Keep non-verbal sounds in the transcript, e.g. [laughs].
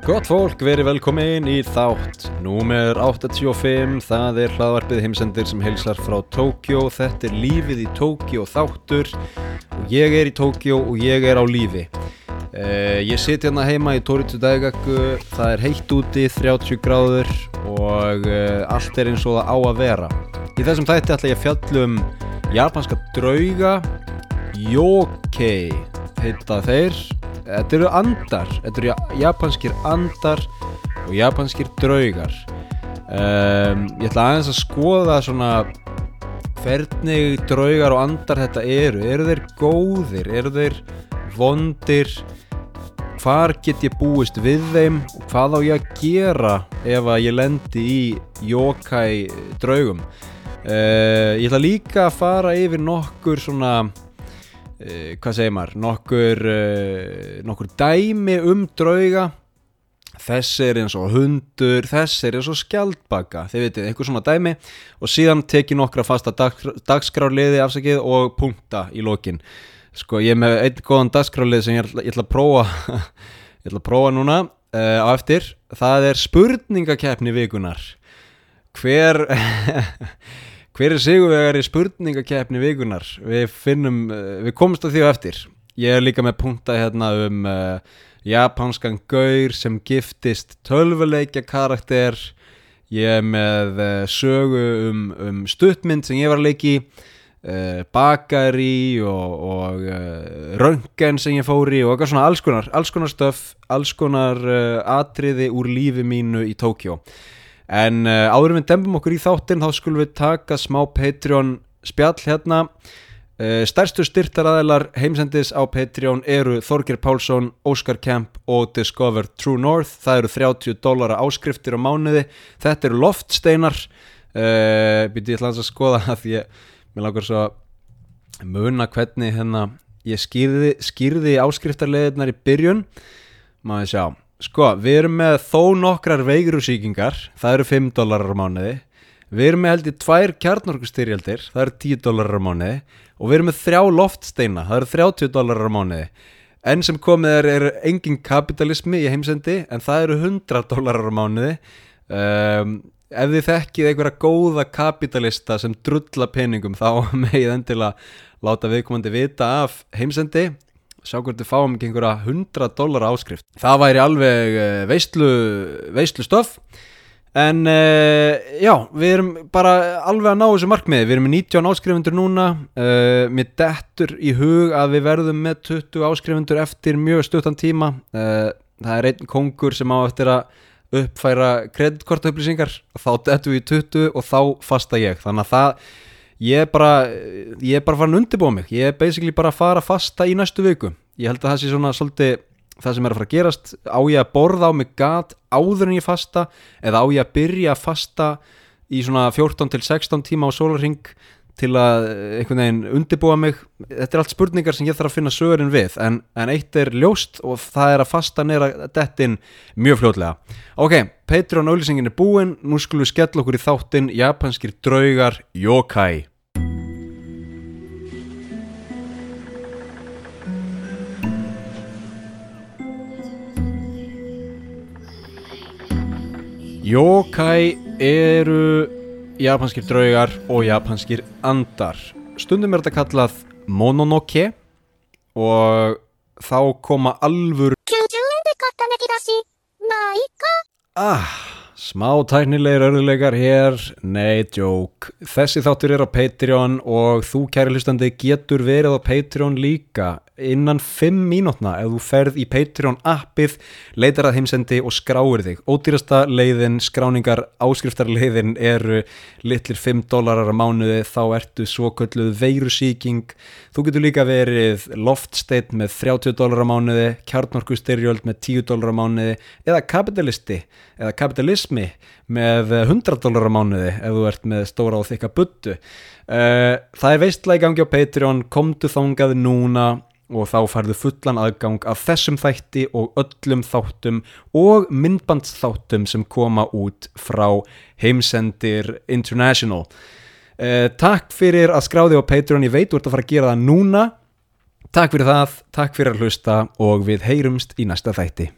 Gott fólk, verið velkomin í þátt Númer 85, það er hlaðvarpið heimsendir sem heilsar frá Tókjó Þetta er lífið í Tókjó þáttur. Ég er í Tókjó og ég er á lífi. Uh, Ég sit hérna heima í Tóritu dægaku, það er heitt úti, 30 gráður og uh, allt er eins og það á að vera. Í þessum þætti ætla ég að fjallum japanska drauga Yokkei heita þeir Þetta eru andar, þetta eru japanskir andar og japanskir draugar. Um, Ég ætla aðeins að skoða svona hvernig draugar og andar þetta eru. Eru þeir góðir, eru þeir vondir? Hvar get ég búist við þeim? Og hvað á ég að gera ef að ég lendi í yokai draugum? Uh, Ég ætla líka að fara yfir nokkur svona uh, hvað segir maður, nokkur, uh, nokkur dæmi um drauga? Þess er eins og hundur, þess er eins og skjaldbaka, þið veitir, eitthvað svona dæmi. Og síðan teki nokkra fasta dag, dagskrárliði afsakið og punkta í lokin. Sko ég með einn góðan dagskrárlið sem ég ætla, ég ætla að prófa [laughs] ég ætla að prófa núna uh, á eftir. Það er spurningakefni vikunar hver [laughs] Hver er sigurvegar í spurningakefni vikunar? Við finnum, uh, við komumst á því á eftir. Ég er líka með punta hérna um uh, japanskan gaur sem giftist tölvuleikja karakter. Ég er með uh, sögu um, um stuttmynd sem ég var að leiki, uh, bakari og, og röngen sem ég fóri og eitthvað svona alls konar, alls konar stöf, alls konar atriði úr lífi mínu í Tókjó. En uh, áður við dembum okkur í þáttinn þá skulum við taka smá Patreon spjall hérna. Uh, stærstu styrtaræðilar heimsendis á Patreon eru Þorgir Pálsson, Óskar Kemp og Discover True North. Það eru 30 dólara áskriftir á mánuði. Þetta eru loftsteinar. Uh, Býtti ég ætla að skoða [laughs] að ég, mér langar svo að muna hvernig hérna ég skýrði, skýrði áskriftarleðirnar í byrjun. Maður sjá. Sko, við erum með þó nokkrar veigurúsíkingar, það eru 5 dólarar á mánuði. Við erum með held í tvær kjarnorkustyrjaldir, það eru 10 dólarar á mánuði. Og við erum með þrjá loftsteina, það eru 30 dólarar á mánuði. Enn sem komið er, er engin kapitalismi í heimsendi, en það eru 100 dólarar á mánuði. Um, Ef þið þekkið einhverja góða kapitalista sem drulla peningum, þá [laughs] megið endilega láta viðkomandi vita af heimsendi sjá hvort við fáum ekki einhverja 100 dólar áskrift. Það væri alveg uh, veistlu, veistlu stöf en uh, já, við erum bara alveg að ná þessu markmiði, við erum með 19 áskrifundur núna. Uh, mér dettur í hug að við verðum með 20 áskrifundur eftir mjög stuttan tíma. Það er einn kongur sem á eftir að uppfæra kreditkortaupplýsingar. Þá dettu við í 20 og þá fasta ég. Þannig að það ég er bara ég er bara farin að undirbúa mig. Ég er basically bara að fara fasta í næstu viku. Ég held að það sé svona svolítið það sem er að fara að gerast. Á ég að borða á mig gat áður en ég fasta eða á ég að byrja að fasta í svona 14 til 16 tíma á solarring til að einhvern veginn undirbúa mig? Þetta er allt spurningar sem ég þarf að finna sögurinn við en, en eitt er ljóst og það er að fasta neyra dettin mjög fljótlega. Ok, Patreon auðlýsingin er búinn nú skulum við skella okkur í þáttinn. Japanskir draugar yokai Yokai eru japanskir draugar og japanskir andar. Stundum er þetta kallað mononoke og þá koma alvur... Ah, smá tæknilegir örðuleikar hér, nei, joke. Þessi þáttur er á Patreon og þú kæri hlustandi getur verið á Patreon líka innan 5 mínútna ef þú ferð í Patreon appið, leitar að heimsendi og skráir þig. Ódýrasta leiðin, skráningar, áskriftarleiðin eru litlir 5 dólarar á mánuði, þá ertu svo kölluð veirusíking. Þú getur líka verið loftstate með 30 dólarar á mánuði, kjarnorkustyrjöld með 10 dólarar á mánuði eða kapitalisti eða kapitalismi með 100 dólarar á mánuði ef þú ert með stóra og þykka buttu. Uh, það er veistlega í gangi á Patreon, komdu þangað núna og þá færðu fullan aðgang af þessum þætti og öllum þáttum og myndbandsþáttum sem koma út frá heimsendir International. Eh, takk fyrir að skráði á Patreon, ég veit þú ert að fara að gera það núna. Takk fyrir það, takk fyrir að hlusta og við heyrumst í næsta þætti.